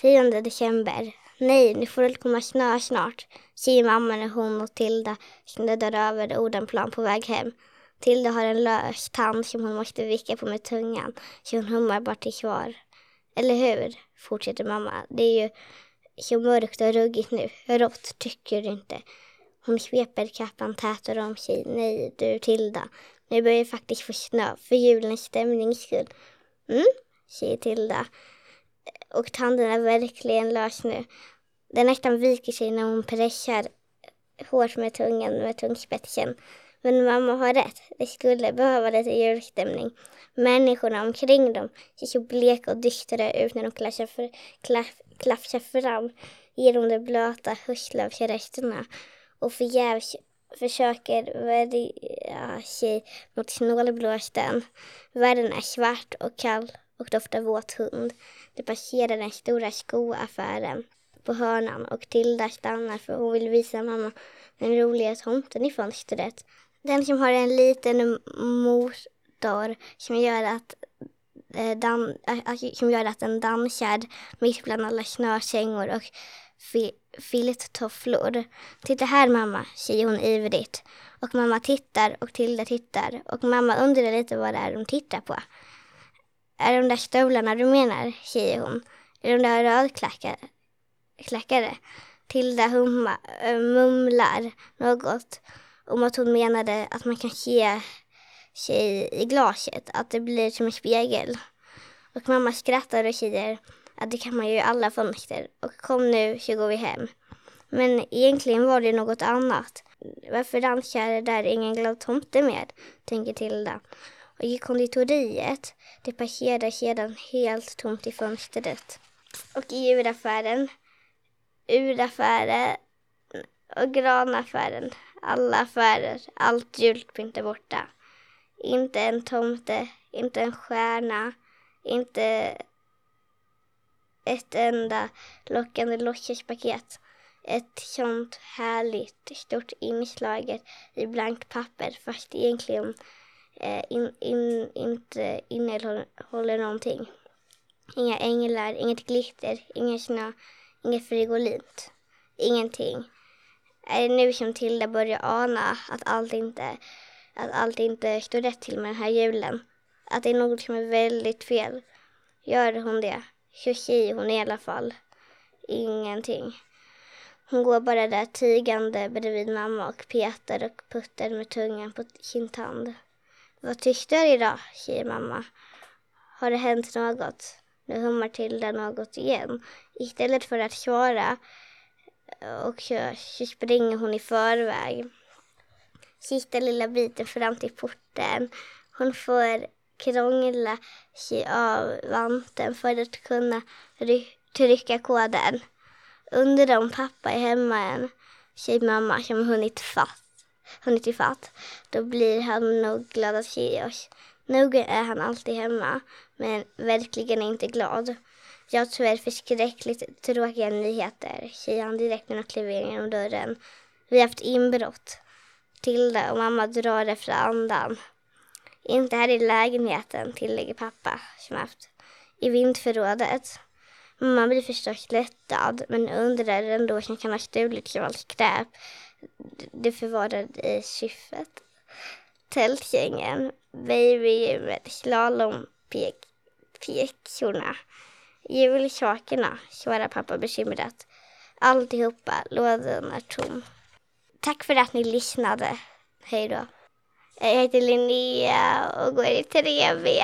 10 december. Nej, nu får det komma snö snart, säger mamma när hon och Tilda snuddar över Odenplan på väg hem. Tilda har en lös tand som hon måste vicka på med tungan, så hon hummar bara till svar. Eller hur? fortsätter mamma. Det är ju så mörkt och ruggigt nu. Rått, tycker du inte? Hon sveper kappan tätare om sig. Nej, du Tilda. Nu börjar faktiskt få snö, för julens stämnings skull. Mm, säger Tilda. Och tanden är verkligen lös nu. Den nästan viker sig när hon pressar hårt med tungan med tungspetsen. Men mamma har rätt. Det skulle behöva lite julstämning. Människorna omkring dem ser så bleka och dystra ut när de klafsar, för, klaff, fram genom de blöta höstlövsresterna och förgäves försöker värja sig mot snålblåsten. Världen är svart och kall och doftar våt hund. De passerar den stora skoaffären på hörnan och Tilda stannar för hon vill visa mamma den roliga tomten i fönstret. Den som har en liten motor som gör att, eh, dan, eh, alltså, som gör att den dansar mitt bland alla snökängor och fi, filttofflor. Titta här mamma, säger hon ivrigt. Och mamma tittar och Tilda tittar och mamma undrar lite vad det är de tittar på. Är de där stövlarna du menar, säger hon. Är de där rödklackade? Tilda humma, mumlar något om att hon menade att man kan se sig i glaset, att det blir som en spegel. Och mamma skrattar och säger att det kan man ju i alla fönster. Och kom nu så går vi hem. Men egentligen var det något annat. Varför dansar där ingen glad tomte med? tänker Tilda. Och i konditoriet, det passerar sedan helt tomt i fönstret. Och i uraffären, uraffären och granaffären alla affärer, allt julpynt är borta. Inte en tomte, inte en stjärna, inte ett enda lockande låtsaspaket. Ett sånt härligt stort inslaget i blankt papper fast egentligen Eh, in, in, inte innehåller någonting. Inga änglar, inget glitter, ingen snö, inget frigolint. Ingenting är det nu som Tilda börjar ana att allt inte, att allt inte står rätt till med den här julen. Att det är något som är väldigt fel. Gör hon det, så säger hon i alla fall ingenting. Hon går bara där tigande bredvid mamma och petar och puttar med tungan på sin tand. Vad tyckte du idag, säger mamma. Har det hänt något? Nu har Matilda något igen. Istället för att svara eh, och så, så springer hon i förväg. Sista lilla biten fram till porten. Hon får krångla sig av vanten för att kunna trycka koden. Undrar om pappa är hemma än, säger mamma som hunnit fatt. Hunnit ifatt. Då blir han nog glad att se oss. Nog är han alltid hemma, men verkligen inte glad. Jag har tyvärr förskräckligt tråkiga nyheter, säger han direkt när de kliver in genom dörren. Vi har haft inbrott. Tilda och mamma drar efter andan. Inte här i lägenheten, tillägger pappa, som haft i vindförrådet. Mamma blir förstås lättad, men undrar ändå som kan ha stulit gammalt allt skräp det förvarade i kyffet. Tältgängen, babygymmet, slalompjäxorna Julsakerna, svarar pappa bekymrat. Alltihopa, lådan är tom. Tack för att ni lyssnade. Hej då. Jag heter Linnea och går i 3B.